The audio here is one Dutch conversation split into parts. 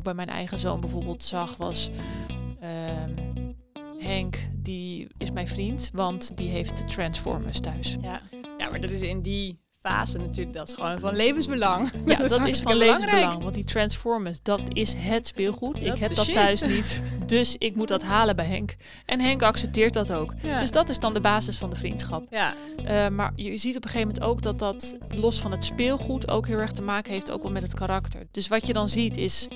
ook bij mijn eigen zoon bijvoorbeeld zag, was ehm, Henk, die is mijn vriend, want die heeft Transformers thuis. Ja. ja, maar dat is in die fase natuurlijk, dat is gewoon van levensbelang. Ja, dat, is van levensbelang. Want die Transformers, dat is het speelgoed. Dat ik heb dat shit. thuis niet. Dus ik moet dat halen bij Henk. En Henk accepteert dat ook. Ja. Dus dat is dan de basis van de vriendschap. Ja, Eh, maar je ziet op een gegeven moment ook dat dat los van het speelgoed ook heel erg te maken heeft ook wel met het karakter. Dus wat je dan ziet is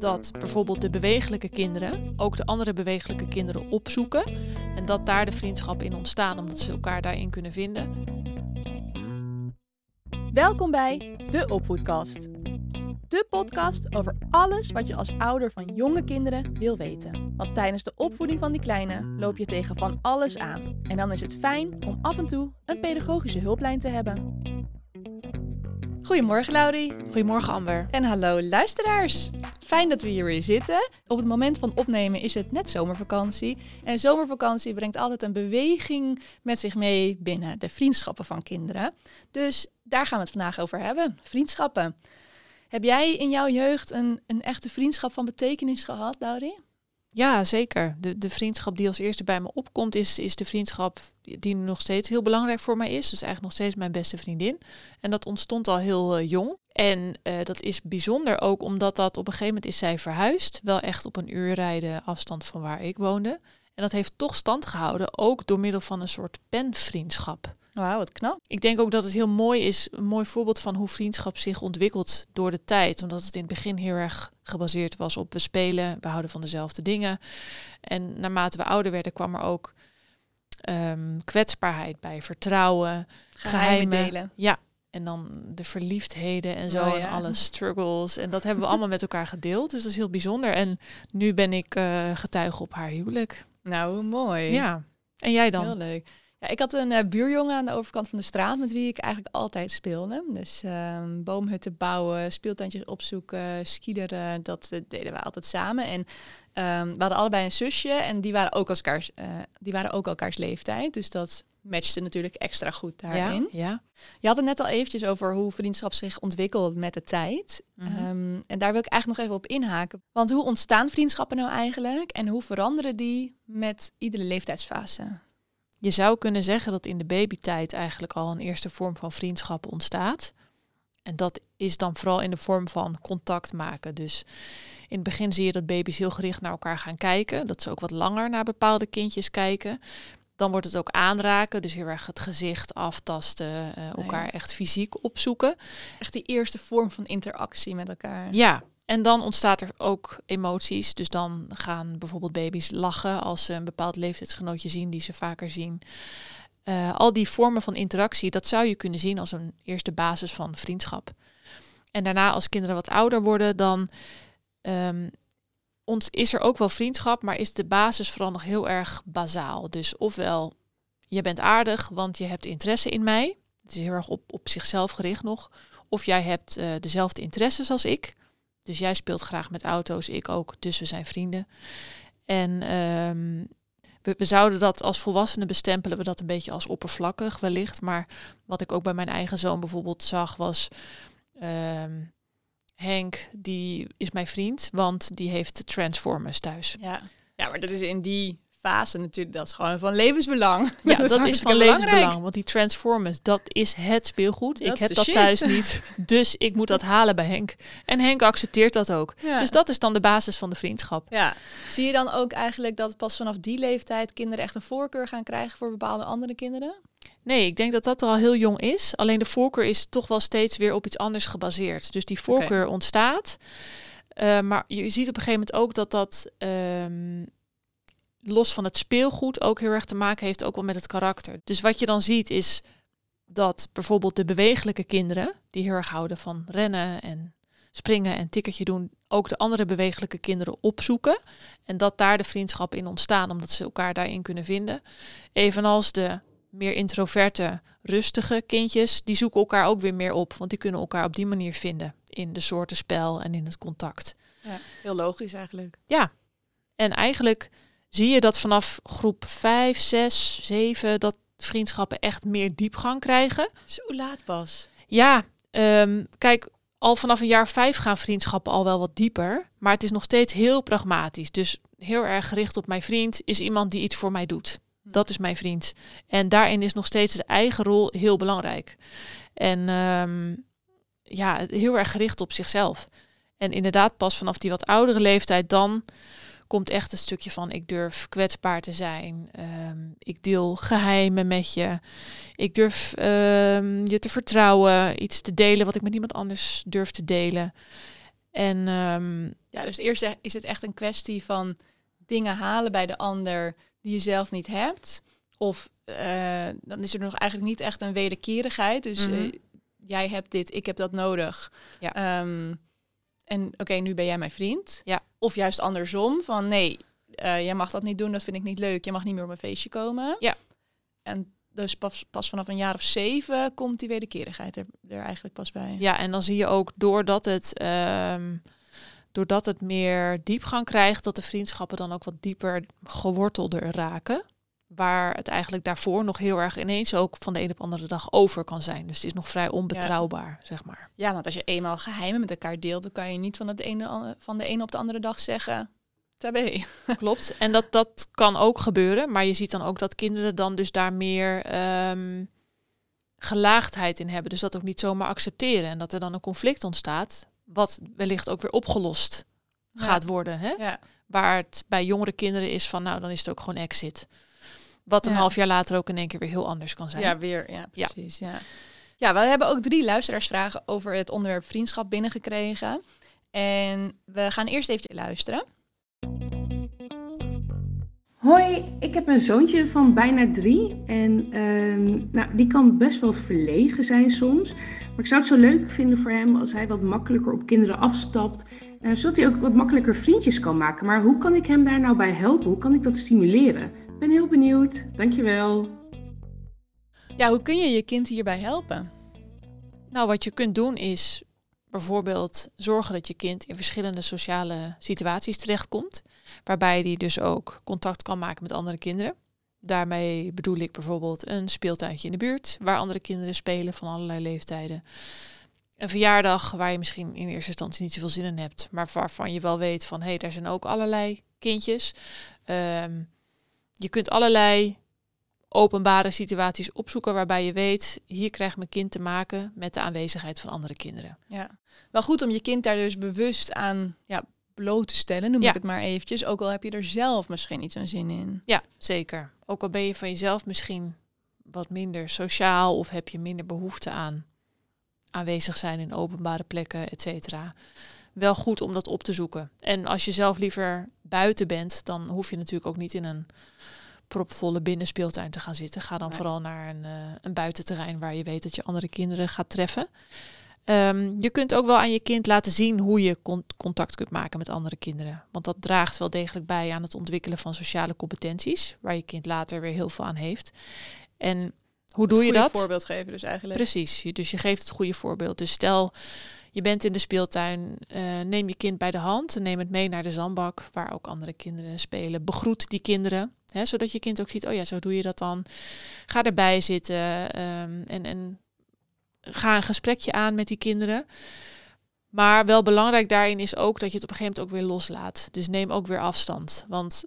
dat bijvoorbeeld de bewegelijke kinderen ook de andere bewegelijke kinderen opzoeken. En dat daar de vriendschappen in ontstaan, omdat ze elkaar daarin kunnen vinden. Welkom bij de Opvoedkast. De podcast over alles wat je als ouder van jonge kinderen wil weten. Want tijdens de opvoeding van die kleine loop je tegen van alles aan. En dan is het fijn om af en toe een pedagogische hulplijn te hebben. Goedemorgen Laurie. Goedemorgen Amber. En hallo luisteraars. Fijn dat we hier weer zitten. Op het moment van opnemen is het net zomervakantie. En zomervakantie brengt altijd een beweging met zich mee binnen de vriendschappen van kinderen. Dus daar gaan we het vandaag over hebben. Vriendschappen. Heb jij in jouw jeugd een, een echte vriendschap van betekenis gehad, Laurie? Ja, zeker. De, de vriendschap die als eerste bij me opkomt, is, is de vriendschap die nog steeds heel belangrijk voor mij is. Dat is eigenlijk nog steeds mijn beste vriendin. En dat ontstond al heel eh, jong. En eh, dat is bijzonder ook omdat dat op een gegeven moment is zij verhuisd. Wel echt op een uur rijden afstand van waar ik woonde. En dat heeft toch stand gehouden, ook door middel van een soort penvriendschap. Wauw, wat knap. Ik denk ook dat het heel mooi is, een mooi voorbeeld van hoe vriendschap zich ontwikkelt door de tijd. Omdat het in het begin heel erg gebaseerd was op we spelen, we houden van dezelfde dingen. En naarmate we ouder werden kwam er ook ehm, kwetsbaarheid bij, vertrouwen, Geheimen. Ja, en dan de verliefdheden en zo Oh, en alle struggles. En dat hebben we allemaal met elkaar gedeeld. Dus dat is heel bijzonder. En nu ben ik eh, getuige op haar huwelijk. Nou, hoe mooi. Ja. En jij dan? Heel leuk. Ja, ik had een eh, buurjongen aan de overkant van de straat met wie ik eigenlijk altijd speelde. Dus ehm, boomhutten bouwen, speeltuintjes opzoeken, skideren, dat eh, deden we altijd samen. En ehm, we hadden allebei een zusje en die waren ook, als elkaars, eh, die waren ook elkaars leeftijd. Dus dat matchte natuurlijk extra goed daarin. Ja, ja. Je had het net al eventjes over hoe vriendschap zich ontwikkelt met de tijd. Mhm. Ehm, en daar wil ik eigenlijk nog even op inhaken. Want hoe ontstaan vriendschappen nou eigenlijk? En hoe veranderen die met iedere leeftijdsfase? Je zou kunnen zeggen dat in de babytijd eigenlijk al een eerste vorm van vriendschap ontstaat. En dat is dan vooral in de vorm van contact maken. Dus in het begin zie je dat baby's heel gericht naar elkaar gaan kijken. Dat ze ook wat langer naar bepaalde kindjes kijken. Dan wordt het ook aanraken, dus heel erg het gezicht aftasten, eh, elkaar echt fysiek opzoeken. Echt die eerste vorm van interactie met elkaar. Ja, en dan ontstaat er ook emoties. Dus dan gaan bijvoorbeeld baby's lachen als ze een bepaald leeftijdsgenootje zien die ze vaker zien. Eh, al die vormen van interactie, dat zou je kunnen zien als een eerste basis van vriendschap. En daarna, als kinderen wat ouder worden, dan ehm, is er ook wel vriendschap, maar is de basis vooral nog heel erg bazaal. Dus ofwel, je bent aardig, want je hebt interesse in mij. Het is heel erg op, op zichzelf gericht nog. Of jij hebt eh, dezelfde interesses als ik. Dus jij speelt graag met auto's, ik ook. Dus we zijn vrienden. En ehm, we, zouden dat als volwassenen bestempelen, we dat een beetje als oppervlakkig wellicht. Maar wat ik ook bij mijn eigen zoon bijvoorbeeld zag, was ehm, Henk, die is mijn vriend, want die heeft Transformers thuis. Ja. ja, maar dat is in die fase natuurlijk, dat is gewoon van levensbelang. Ja, dat, is van belangrijk. levensbelang. Want die Transformers, dat is het speelgoed. Dat ik heb dat shit. thuis niet. Dus ik moet dat halen bij Henk. En Henk accepteert dat ook. Ja. Dus dat is dan de basis van de vriendschap. Ja. Zie je dan ook eigenlijk dat pas vanaf die leeftijd kinderen echt een voorkeur gaan krijgen voor bepaalde andere kinderen? Nee, ik denk dat dat al heel jong is. Alleen de voorkeur is toch wel steeds weer op iets anders gebaseerd. Dus die voorkeur ontstaat. Eh, maar je ziet op een gegeven moment ook dat dat ehm, los van het speelgoed ook heel erg te maken heeft ook wel met het karakter. Dus wat je dan ziet is dat bijvoorbeeld de bewegelijke kinderen, die heel erg houden van rennen en springen en tikkertje doen, ook de andere bewegelijke kinderen opzoeken. En dat daar de vriendschappen in ontstaan, omdat ze elkaar daarin kunnen vinden. Evenals de meer introverte, rustige kindjes, die zoeken elkaar ook weer meer op. Want die kunnen elkaar op die manier vinden in de soorten spel en in het contact. Ja, heel logisch eigenlijk. Ja, en eigenlijk zie je dat vanaf groep 5, 6, 7 dat vriendschappen echt meer diepgang krijgen. Zo laat pas. Ja, ehm, kijk, al vanaf een jaar vijf gaan vriendschappen al wel wat dieper. Maar het is nog steeds heel pragmatisch. Dus heel erg gericht op mijn vriend is iemand die iets voor mij doet. Dat is mijn vriend. En daarin is nog steeds de eigen rol heel belangrijk. En ehm, ja, heel erg gericht op zichzelf. En inderdaad, pas vanaf die wat oudere leeftijd dan komt echt een stukje van ik durf kwetsbaar te zijn. Ehm, ik deel geheimen met je. Ik durf ehm, je te vertrouwen, iets te delen wat ik met niemand anders durf te delen. En ehm, ja, dus eerst is het echt een kwestie van dingen halen bij de ander die je zelf niet hebt. Of uh, dan is er nog eigenlijk niet echt een wederkerigheid. Dus mm -hmm. uh, jij hebt dit, ik heb dat nodig. Ja. Um, en oké, okay, nu ben jij mijn vriend. Ja. Of juist andersom, van nee, uh, jij mag dat niet doen, dat vind ik niet leuk. Je mag niet meer op mijn feestje komen. Ja. En dus pas, pas vanaf een jaar of zeven komt die wederkerigheid er, er eigenlijk pas bij. Ja, en dan zie je ook doordat het, um, doordat het meer diepgang krijgt, dat de vriendschappen dan ook wat dieper gewortelder raken. Waar het eigenlijk daarvoor nog heel erg ineens ook van de een op andere dag over kan zijn. Dus het is nog vrij onbetrouwbaar, ja. zeg maar. Ja, want als je eenmaal geheimen met elkaar deelt, dan kan je niet van, het ene, van de ene op de andere dag zeggen. Tabé. Klopt. En dat, dat kan ook gebeuren. Maar je ziet dan ook dat kinderen dan dus daar meer um, gelaagdheid in hebben. Dus dat ook niet zomaar accepteren. En dat er dan een conflict ontstaat. Wat wellicht ook weer opgelost ja. gaat worden. Hè? Ja. Waar het bij jongere kinderen is van, nou dan is het ook gewoon exit. Wat een Ja. half jaar later ook in één keer weer heel anders kan zijn. Ja, weer. Ja, precies. Ja. Ja. we hebben ook drie luisteraarsvragen over het onderwerp vriendschap binnengekregen. En we gaan eerst even luisteren. Hoi, ik heb een zoontje van bijna drie. En ehm, nou, die kan best wel verlegen zijn soms. Maar ik zou het zo leuk vinden voor hem als hij wat makkelijker op kinderen afstapt. eh, zodat hij ook wat makkelijker vriendjes kan maken. Maar hoe kan ik hem daar nou bij helpen? Hoe kan ik dat stimuleren? Ben heel benieuwd. Dankjewel. Ja, hoe kun je je kind hierbij helpen? Nou, wat je kunt doen is bijvoorbeeld zorgen dat je kind in verschillende sociale situaties terechtkomt. Waarbij die dus ook contact kan maken met andere kinderen. Daarmee bedoel ik bijvoorbeeld een speeltuintje in de buurt waar andere kinderen spelen van allerlei leeftijden. Een verjaardag waar je misschien in eerste instantie niet zoveel zin in hebt, maar waarvan je wel weet van hé, hey, daar zijn ook allerlei kindjes. Um, je kunt allerlei openbare situaties opzoeken waarbij je weet, hier krijgt mijn kind te maken met de aanwezigheid van andere kinderen. Ja, wel goed om je kind daar dus bewust aan ja, bloot te stellen, noem Ja. ik het maar eventjes. Ook al heb je er zelf misschien niet zo'n zin in. Ja, zeker. Ook al ben je van jezelf misschien wat minder sociaal of heb je minder behoefte aan aanwezig zijn in openbare plekken, et cetera. Wel goed om dat op te zoeken. En als je zelf liever buiten bent, dan hoef je natuurlijk ook niet in een propvolle binnenspeeltuin te gaan zitten. Ga dan Nee. vooral naar een, eh, een buitenterrein waar je weet dat je andere kinderen gaat treffen. Ehm, je kunt ook wel aan je kind laten zien hoe je con- contact kunt maken met andere kinderen. Want dat draagt wel degelijk bij aan het ontwikkelen van sociale competenties, waar je kind later weer heel veel aan heeft. En hoe doe je dat? voorbeeld geven dus eigenlijk. Precies, dus je geeft het goede voorbeeld. Dus stel, je bent in de speeltuin, eh, neem je kind bij de hand, neem het mee naar de zandbak, waar ook andere kinderen spelen. Begroet die kinderen, hè, zodat je kind ook ziet, oh ja, zo doe je dat dan. Ga erbij zitten ehm, en, en ga een gesprekje aan met die kinderen. Maar wel belangrijk daarin is ook dat je het op een gegeven moment ook weer loslaat. Dus neem ook weer afstand. Want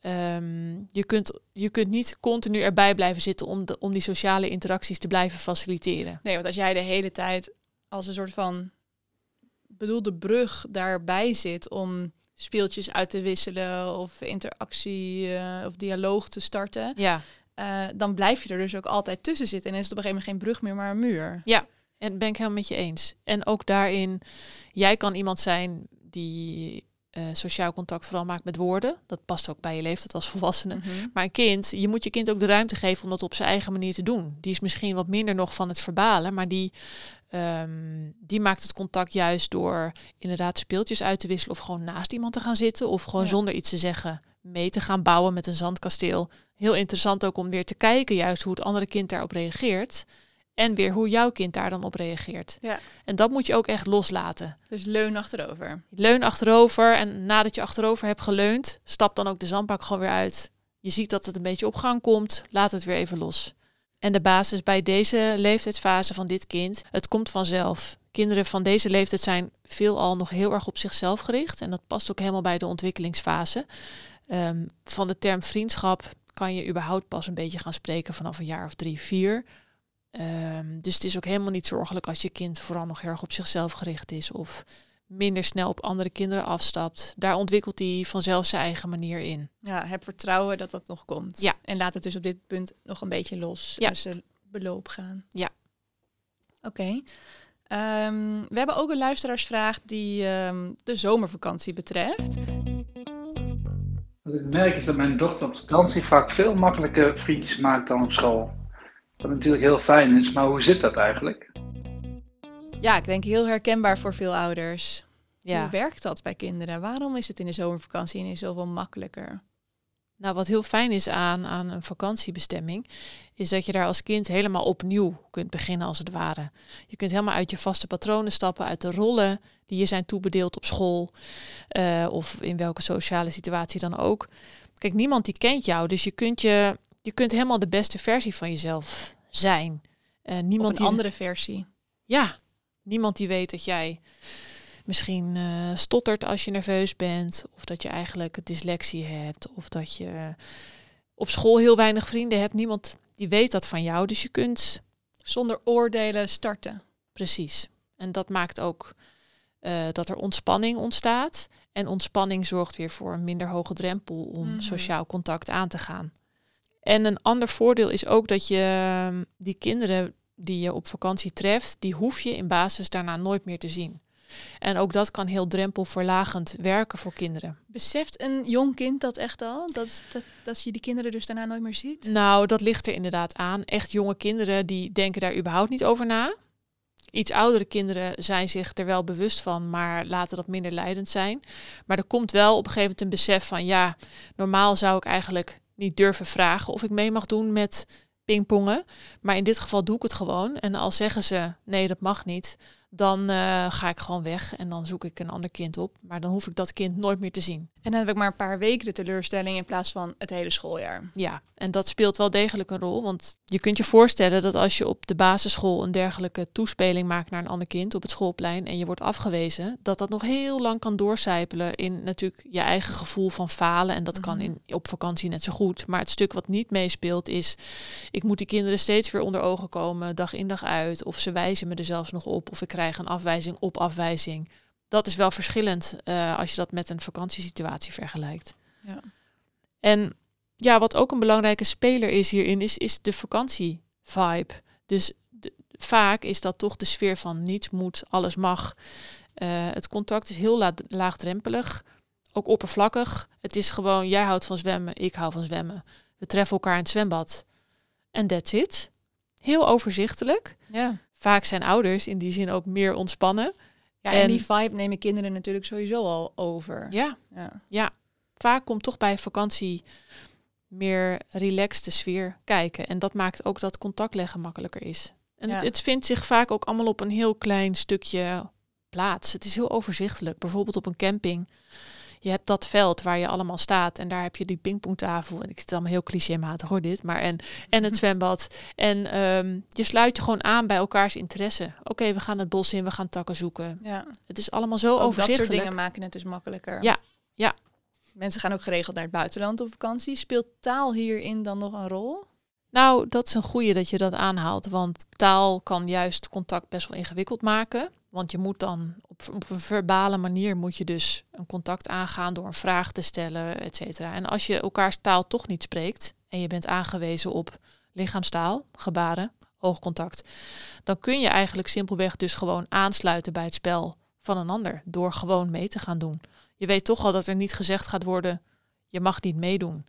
ehm, je, kunt, je kunt niet continu erbij blijven zitten om, om die sociale interacties te blijven faciliteren. Nee, want als jij de hele tijd als een soort van bedoelde brug daarbij zit om speeltjes uit te wisselen of interactie eh, of dialoog te starten, Ja, eh, dan blijf je er dus ook altijd tussen zitten. En is het op een gegeven moment geen brug meer, maar een muur. en dat ben ik helemaal met je eens. En ook daarin, jij kan iemand zijn die eh, sociaal contact vooral maakt met woorden. Dat past ook bij je leeftijd als volwassene. Mhm. Maar een kind, je moet je kind ook de ruimte geven om dat op zijn eigen manier te doen. Die is misschien wat minder nog van het verbalen, maar die, ehm, die maakt het contact juist door inderdaad speeltjes uit te wisselen of gewoon naast iemand te gaan zitten of gewoon Ja. zonder iets te zeggen mee te gaan bouwen met een zandkasteel. Heel interessant ook om weer te kijken juist hoe het andere kind daarop reageert en weer hoe jouw kind daar dan op reageert. Ja. En dat moet je ook echt loslaten. Dus leun achterover. Leun achterover en nadat je achterover hebt geleund, stap dan ook de zandbak gewoon weer uit. Je ziet dat het een beetje op gang komt, laat het weer even los. En de basis bij deze leeftijdsfase van dit kind, het komt vanzelf. Kinderen van deze leeftijd zijn veelal nog heel erg op zichzelf gericht. En dat past ook helemaal bij de ontwikkelingsfase. Ehm, van de term vriendschap kan je überhaupt pas een beetje gaan spreken vanaf een jaar of drie, vier. Ehm, dus het is ook helemaal niet zorgelijk als je kind vooral nog erg op zichzelf gericht is of minder snel op andere kinderen afstapt. Daar ontwikkelt hij vanzelf zijn eigen manier in. Ja, heb vertrouwen dat dat nog komt. Ja. En laat het dus op dit punt nog een beetje los. Ja. Ja. ze beloop gaan. Ja. Oké. Ehm, we hebben ook een luisteraarsvraag die ehm, de zomervakantie betreft. Wat ik merk is dat mijn dochter op vakantie vaak veel makkelijker vriendjes maakt dan op school. Wat natuurlijk heel fijn is, maar hoe zit dat eigenlijk? Ja, ik denk heel herkenbaar voor veel ouders. Ja. Hoe werkt dat bij kinderen? Waarom is het in de zomervakantie ineens zoveel makkelijker? Nou, wat heel fijn is aan, aan een vakantiebestemming, is dat je daar als kind helemaal opnieuw kunt beginnen, als het ware. Je kunt helemaal uit je vaste patronen stappen, uit de rollen die je zijn toebedeeld op school eh, of in welke sociale situatie dan ook. Kijk, niemand die kent jou, dus je kunt, je, je kunt helemaal de beste versie van jezelf zijn. Of niemand een die, andere versie? Ja, niemand die weet dat jij misschien eh, stottert als je nerveus bent. Of dat je eigenlijk dyslexie hebt. Of dat je op school heel weinig vrienden hebt. Niemand die weet dat van jou. Dus je kunt Zonder oordelen starten. precies. En dat maakt ook eh, dat er ontspanning ontstaat. En ontspanning zorgt weer voor een minder hoge drempel om Mhm. sociaal contact aan te gaan. En een ander voordeel is ook dat je ehm, die kinderen die je op vakantie treft, die hoef je in basis daarna nooit meer te zien. En ook dat kan heel drempelverlagend werken voor kinderen. Beseft een jong kind dat echt al? Dat, dat, dat je die kinderen dus daarna nooit meer ziet? Nou, dat ligt er inderdaad aan. Echt jonge kinderen die denken daar überhaupt niet over na. Iets oudere kinderen zijn zich er wel bewust van, maar laten dat minder leidend zijn. Maar er komt wel op een gegeven moment een besef van ja, normaal zou ik eigenlijk niet durven vragen of ik mee mag doen met pingpongen. Maar in dit geval doe ik het gewoon. En als zeggen ze nee, dat mag niet, dan eh, ga ik gewoon weg en dan zoek ik een ander kind op. Maar dan hoef ik dat kind nooit meer te zien. En dan heb ik maar een paar weken de teleurstelling in plaats van het hele schooljaar. Ja, en dat speelt wel degelijk een rol. Want je kunt je voorstellen dat als je op de basisschool een dergelijke toespeling maakt naar een ander kind op het schoolplein en je wordt afgewezen, dat dat nog heel lang kan doorcijpelen in natuurlijk je eigen gevoel van falen. En dat kan Mhm. in, op vakantie net zo goed. Maar het stuk wat niet meespeelt is, ik moet die kinderen steeds weer onder ogen komen, dag in dag uit. Of ze wijzen me er zelfs nog op, of ik krijg een afwijzing op afwijzing. Dat is wel verschillend eh, als je dat met een vakantiesituatie vergelijkt. Ja. En ja, wat ook een belangrijke speler is hierin, is, is de vakantievibe. Dus de- vaak is dat toch de sfeer van niets moet, alles mag. Eh, het contact is heel la- laagdrempelig, ook oppervlakkig. Het is gewoon, jij houdt van zwemmen, ik hou van zwemmen. We treffen elkaar in het zwembad. En that's it. Heel overzichtelijk. Ja. Vaak zijn ouders in die zin ook meer ontspannen. ja, en, En- die vibe nemen kinderen natuurlijk sowieso al over. Ja, Ja. vaak komt toch bij vakantie meer relaxte sfeer kijken. En dat maakt ook dat contact leggen makkelijker is. En het, het vindt zich vaak ook allemaal op een heel klein stukje plaats. Het is heel overzichtelijk. Bijvoorbeeld op een camping. Je hebt dat veld waar je allemaal staat en daar heb je die pingpongtafel. En ik zit allemaal heel clichématig hoor dit, maar en, en het zwembad. En ehm, je sluit je gewoon aan bij elkaars interesse. Oké, we gaan het bos in, we gaan takken zoeken. ja. Het is allemaal zo Ook dat overzichtelijk. soort dingen maken het dus makkelijker. Ja, ja. Mensen gaan ook geregeld naar het buitenland op vakantie. Speelt taal hierin dan nog een rol? Nou, dat is een goeie dat je dat aanhaalt. Want taal kan juist contact best wel ingewikkeld maken. Want je moet dan op, een verbale manier moet je dus een contact aangaan door een vraag te stellen, et cetera. En als je elkaars taal toch niet spreekt en je bent aangewezen op lichaamstaal, gebaren, oogcontact, dan kun je eigenlijk simpelweg dus gewoon aansluiten bij het spel van een ander door gewoon mee te gaan doen. Je weet toch al dat er niet gezegd gaat worden, je mag niet meedoen.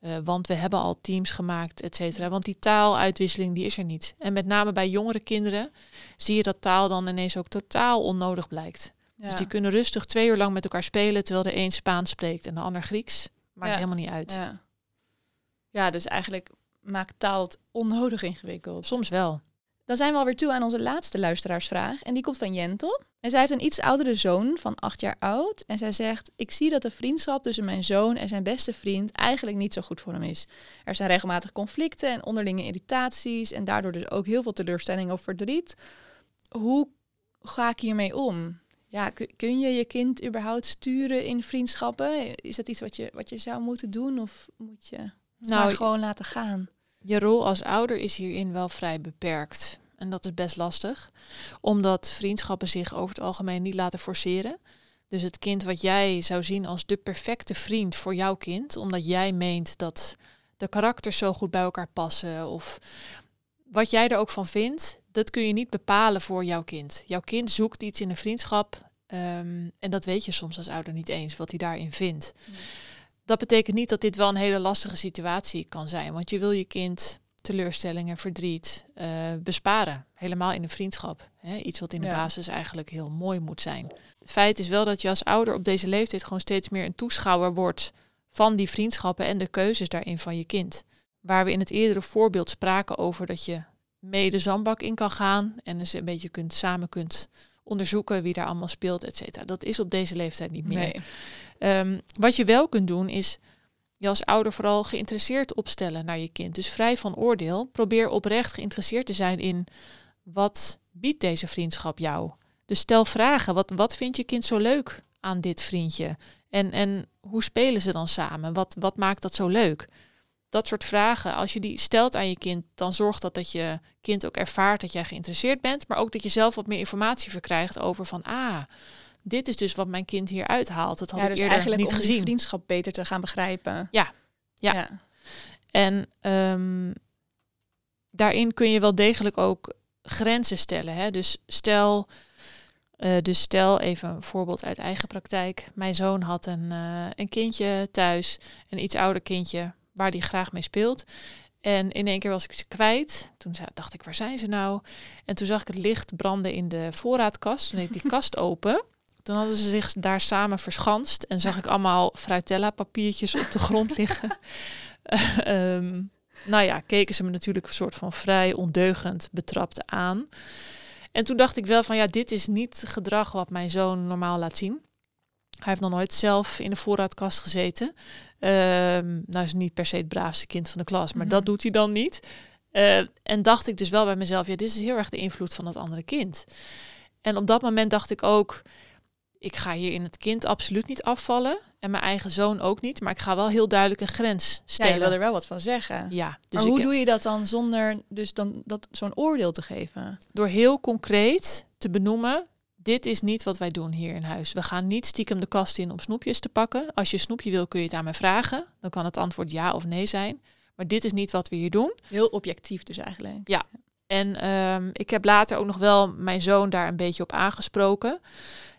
Eh, want we hebben al teams gemaakt, et cetera. Want die taaluitwisseling die is er niet. En met name bij jongere kinderen zie je dat taal dan ineens ook totaal onnodig blijkt. Ja. Dus die kunnen rustig twee uur lang met elkaar spelen, terwijl de een Spaans spreekt en de ander Grieks. Maakt Ja. helemaal niet uit. ja. ja, dus eigenlijk maakt taal het onnodig ingewikkeld. Soms wel. Dan zijn we alweer toe aan onze laatste luisteraarsvraag. En die komt van Jentel. En zij heeft een iets oudere zoon van acht jaar oud. En zij zegt, ik zie dat de vriendschap tussen mijn zoon en zijn beste vriend eigenlijk niet zo goed voor hem is. Er zijn regelmatig conflicten en onderlinge irritaties. En daardoor dus ook heel veel teleurstelling of verdriet. Hoe, ga ik hiermee om? Ja, kun, je je kind überhaupt sturen in vriendschappen? Is dat iets wat je, wat je zou moeten doen of moet je het Nou, gewoon laten gaan? Je rol als ouder is hierin wel vrij beperkt. En dat is best lastig, omdat vriendschappen zich over het algemeen niet laten forceren. Dus het kind wat jij zou zien als de perfecte vriend voor jouw kind, omdat jij meent dat de karakters zo goed bij elkaar passen, of wat jij er ook van vindt, dat kun je niet bepalen voor jouw kind. Jouw kind zoekt iets in een vriendschap ehm, en dat weet je soms als ouder niet eens, wat hij daarin vindt. Dat betekent niet dat dit wel een hele lastige situatie kan zijn, want je wil je kind teleurstellingen, verdriet eh, besparen. Helemaal in een vriendschap. Hè? Iets wat in de Ja. basis eigenlijk heel mooi moet zijn. Feit is wel dat je als ouder op deze leeftijd gewoon steeds meer een toeschouwer wordt van die vriendschappen en de keuzes daarin van je kind. Waar we in het eerdere voorbeeld spraken over dat je mee de zandbak in kan gaan en dus een beetje kunt, samen kunt onderzoeken wie daar allemaal speelt, et cetera. Dat is op deze leeftijd niet meer. Nee. Ehm, wat je wel kunt doen is je als ouder vooral geïnteresseerd opstellen naar je kind. Dus vrij van oordeel. Probeer oprecht geïnteresseerd te zijn in wat biedt deze vriendschap jou. Dus stel vragen. Wat, wat vindt je kind zo leuk aan dit vriendje? En, en hoe spelen ze dan samen? Wat, wat maakt dat zo leuk? Dat soort vragen, als je die stelt aan je kind, dan zorgt dat dat je kind ook ervaart dat jij geïnteresseerd bent, maar ook dat je zelf wat meer informatie verkrijgt over van, ah, dit is dus wat mijn kind hier uithaalt. Dat had ja, ik dus eerder eigenlijk niet om gezien. vriendschap beter te gaan begrijpen. Ja. Ja. En ehm, daarin kun je wel degelijk ook grenzen stellen. Hè? Dus stel, eh, dus stel even een voorbeeld uit eigen praktijk. Mijn zoon had een, eh, een kindje thuis, een iets ouder kindje, waar hij graag mee speelt. En in één keer was ik ze kwijt. Toen dacht ik, waar zijn ze nou? En toen zag ik het licht branden in de voorraadkast. Toen deed ik die kast open. Toen hadden ze zich daar samen verschanst. En zag ik allemaal fruitella papiertjes op de grond liggen. Ehm, nou ja, keken ze me natuurlijk een soort van vrij ondeugend betrapt aan. En toen dacht ik wel van ja, dit is niet gedrag wat mijn zoon normaal laat zien. Hij heeft nog nooit zelf in de voorraadkast gezeten. Ehm, nou is niet per se het braafste kind van de klas, maar Mhm. dat doet hij dan niet. Eh, en dacht ik dus wel bij mezelf, ja, dit is heel erg de invloed van dat andere kind. En op dat moment dacht ik ook, ik ga hier in het kind absoluut niet afvallen. En mijn eigen zoon ook niet. Maar ik ga wel heel duidelijk een grens Ja, stellen. je wil er wel wat van zeggen. Ja, dus maar hoe doe je dat dan zonder dus dan dat zo'n oordeel te geven? door heel concreet te benoemen, dit is niet wat wij doen hier in huis. We gaan niet stiekem de kast in om snoepjes te pakken. Als je snoepje wil, kun je het aan mij vragen. Dan kan het antwoord ja of nee zijn. Maar dit is niet wat we hier doen. Heel objectief dus eigenlijk. En ehm, ik heb later ook nog wel mijn zoon daar een beetje op aangesproken.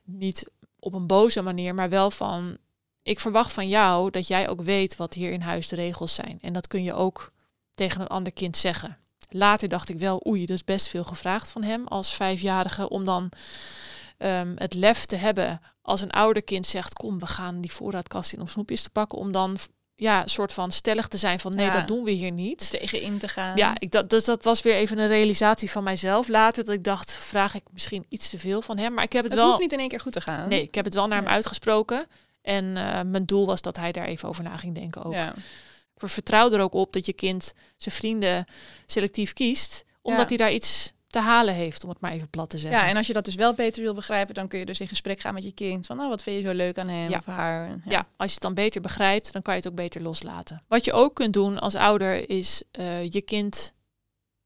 Niet op een boze manier, maar wel van... Ik verwacht van jou dat jij ook weet wat hier in huis de regels zijn. En dat kun je ook tegen een ander kind zeggen. Later dacht ik wel, oei, dat is best veel gevraagd van hem als vijfjarige... om dan ehm, het lef te hebben als een ouder kind zegt... kom, we gaan die voorraadkast in om snoepjes te pakken... om dan ja, een soort van stellig te zijn van nee, Ja. dat doen we hier niet. Tegen in te gaan. Ja, ik dat, dus dat was weer even een realisatie van mijzelf later. Dat ik dacht, vraag ik misschien iets te veel van hem. Maar ik heb het, het wel. hoeft niet in één keer goed te gaan. Nee, ik heb het wel naar hem uitgesproken. En eh, mijn doel was dat hij daar even over na ging denken ook. Ja. Vertrouw er ook op dat je kind zijn vrienden selectief kiest. Omdat hij daar iets te halen heeft, om het maar even plat te zeggen. ja, en als je dat dus wel beter wil begrijpen, dan kun je dus in gesprek gaan met je kind. Van, nou, wat vind je zo leuk aan hem Ja. of haar? En, Ja, als je het dan beter begrijpt, dan kan je het ook beter loslaten. Wat je ook kunt doen als ouder is eh, je kind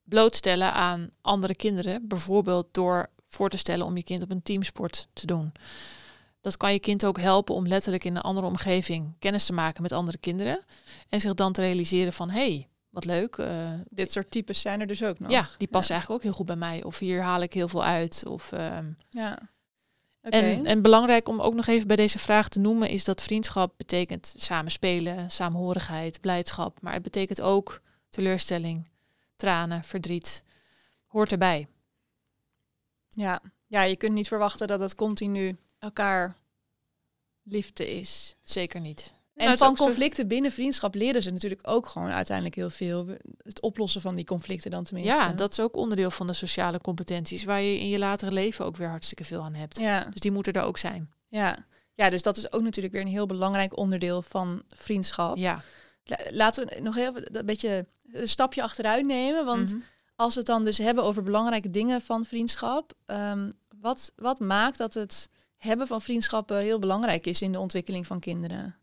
blootstellen aan andere kinderen. Bijvoorbeeld door voor te stellen om je kind op een teamsport te doen. Dat kan je kind ook helpen om letterlijk in een andere omgeving kennis te maken met andere kinderen. En zich dan te realiseren van, hé, hey, wat leuk. eh, Dit soort types zijn er dus ook nog. ja, die passen eigenlijk ook heel goed bij mij. Of hier haal ik heel veel uit. Of, ehm, Ja. En, en belangrijk om ook nog even bij deze vraag te noemen is dat vriendschap betekent samen spelen, samenhorigheid, blijdschap. Maar het betekent ook teleurstelling, tranen, verdriet. Hoort erbij. ja. ja, je kunt niet verwachten dat het continu elkaar liefde is. Zeker niet. En Nou, van zo- conflicten binnen vriendschap leren ze natuurlijk ook gewoon uiteindelijk heel veel. Het oplossen van die conflicten dan tenminste. Ja, dat is ook onderdeel van de sociale competenties waar je in je latere leven ook weer hartstikke veel aan hebt. Ja, Dus die moeten er ook zijn. ja. ja, dus dat is ook natuurlijk weer een heel belangrijk onderdeel van vriendschap. Ja. La- Laten we nog even een beetje een stapje achteruit nemen. Want Mhm. als we het dan dus hebben over belangrijke dingen van vriendschap, ehm, Wat, wat maakt dat het hebben van vriendschappen heel belangrijk is in de ontwikkeling van kinderen?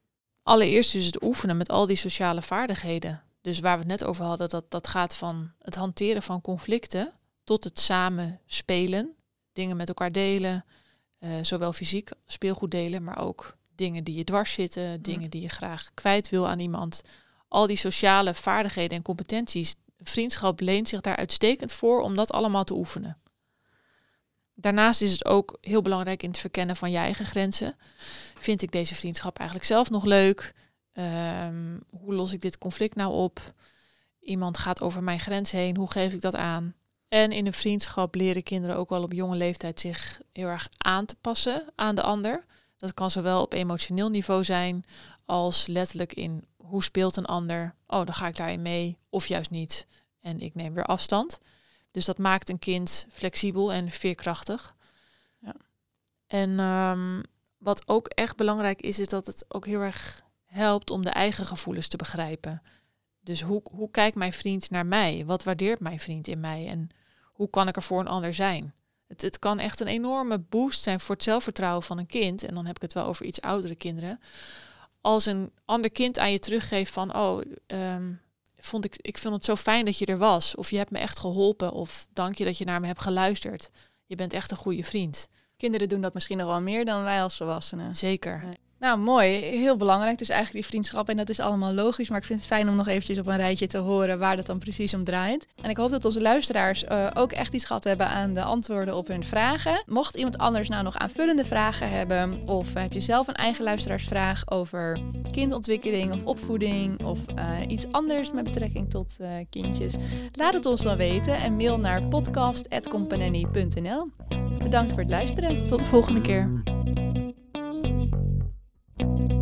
Allereerst dus het oefenen met al die sociale vaardigheden. Dus waar we het net over hadden, dat, dat gaat van het hanteren van conflicten tot het samen spelen, dingen met elkaar delen, eh, zowel fysiek speelgoed delen, maar ook dingen die je dwars zitten, dingen die je graag kwijt wil aan iemand. Al die sociale vaardigheden en competenties, vriendschap leent zich daar uitstekend voor om dat allemaal te oefenen. Daarnaast is het ook heel belangrijk in het verkennen van je eigen grenzen. Vind ik deze vriendschap eigenlijk zelf nog leuk? Ehm, hoe los ik dit conflict nou op? Iemand gaat over mijn grens heen, hoe geef ik dat aan? En in een vriendschap leren kinderen ook wel op jonge leeftijd zich heel erg aan te passen aan de ander. Dat kan zowel op emotioneel niveau zijn als letterlijk in hoe speelt een ander. Oh, dan ga ik daarin mee of juist niet. En ik neem weer afstand. Dus dat maakt een kind flexibel en veerkrachtig. Ja. En ehm, wat ook echt belangrijk is, is dat het ook heel erg helpt om de eigen gevoelens te begrijpen. Dus hoe, hoe kijkt mijn vriend naar mij? Wat waardeert mijn vriend in mij? En hoe kan ik er voor een ander zijn? Het, het kan echt een enorme boost zijn voor het zelfvertrouwen van een kind. En dan heb ik het wel over iets oudere kinderen. Als een ander kind aan je teruggeeft van, oh, ehm, vond ik, ik vind het zo fijn dat je er was. Of je hebt me echt geholpen. Of dank je dat je naar me hebt geluisterd. Je bent echt een goede vriend. Kinderen doen dat misschien nog wel meer dan wij als volwassenen. Zeker. Nou, mooi. Heel belangrijk. Dus eigenlijk die vriendschap. En dat is allemaal logisch. Maar ik vind het fijn om nog eventjes op een rijtje te horen waar dat dan precies om draait. En ik hoop dat onze luisteraars uh, ook echt iets gehad hebben aan de antwoorden op hun vragen. Mocht iemand anders nou nog aanvullende vragen hebben. Of heb je zelf een eigen luisteraarsvraag over kindontwikkeling of opvoeding. Of uh, iets anders met betrekking tot uh, kindjes. Laat het ons dan weten. En mail naar podcast.companany.nl Bedankt voor het luisteren. Tot de volgende keer. you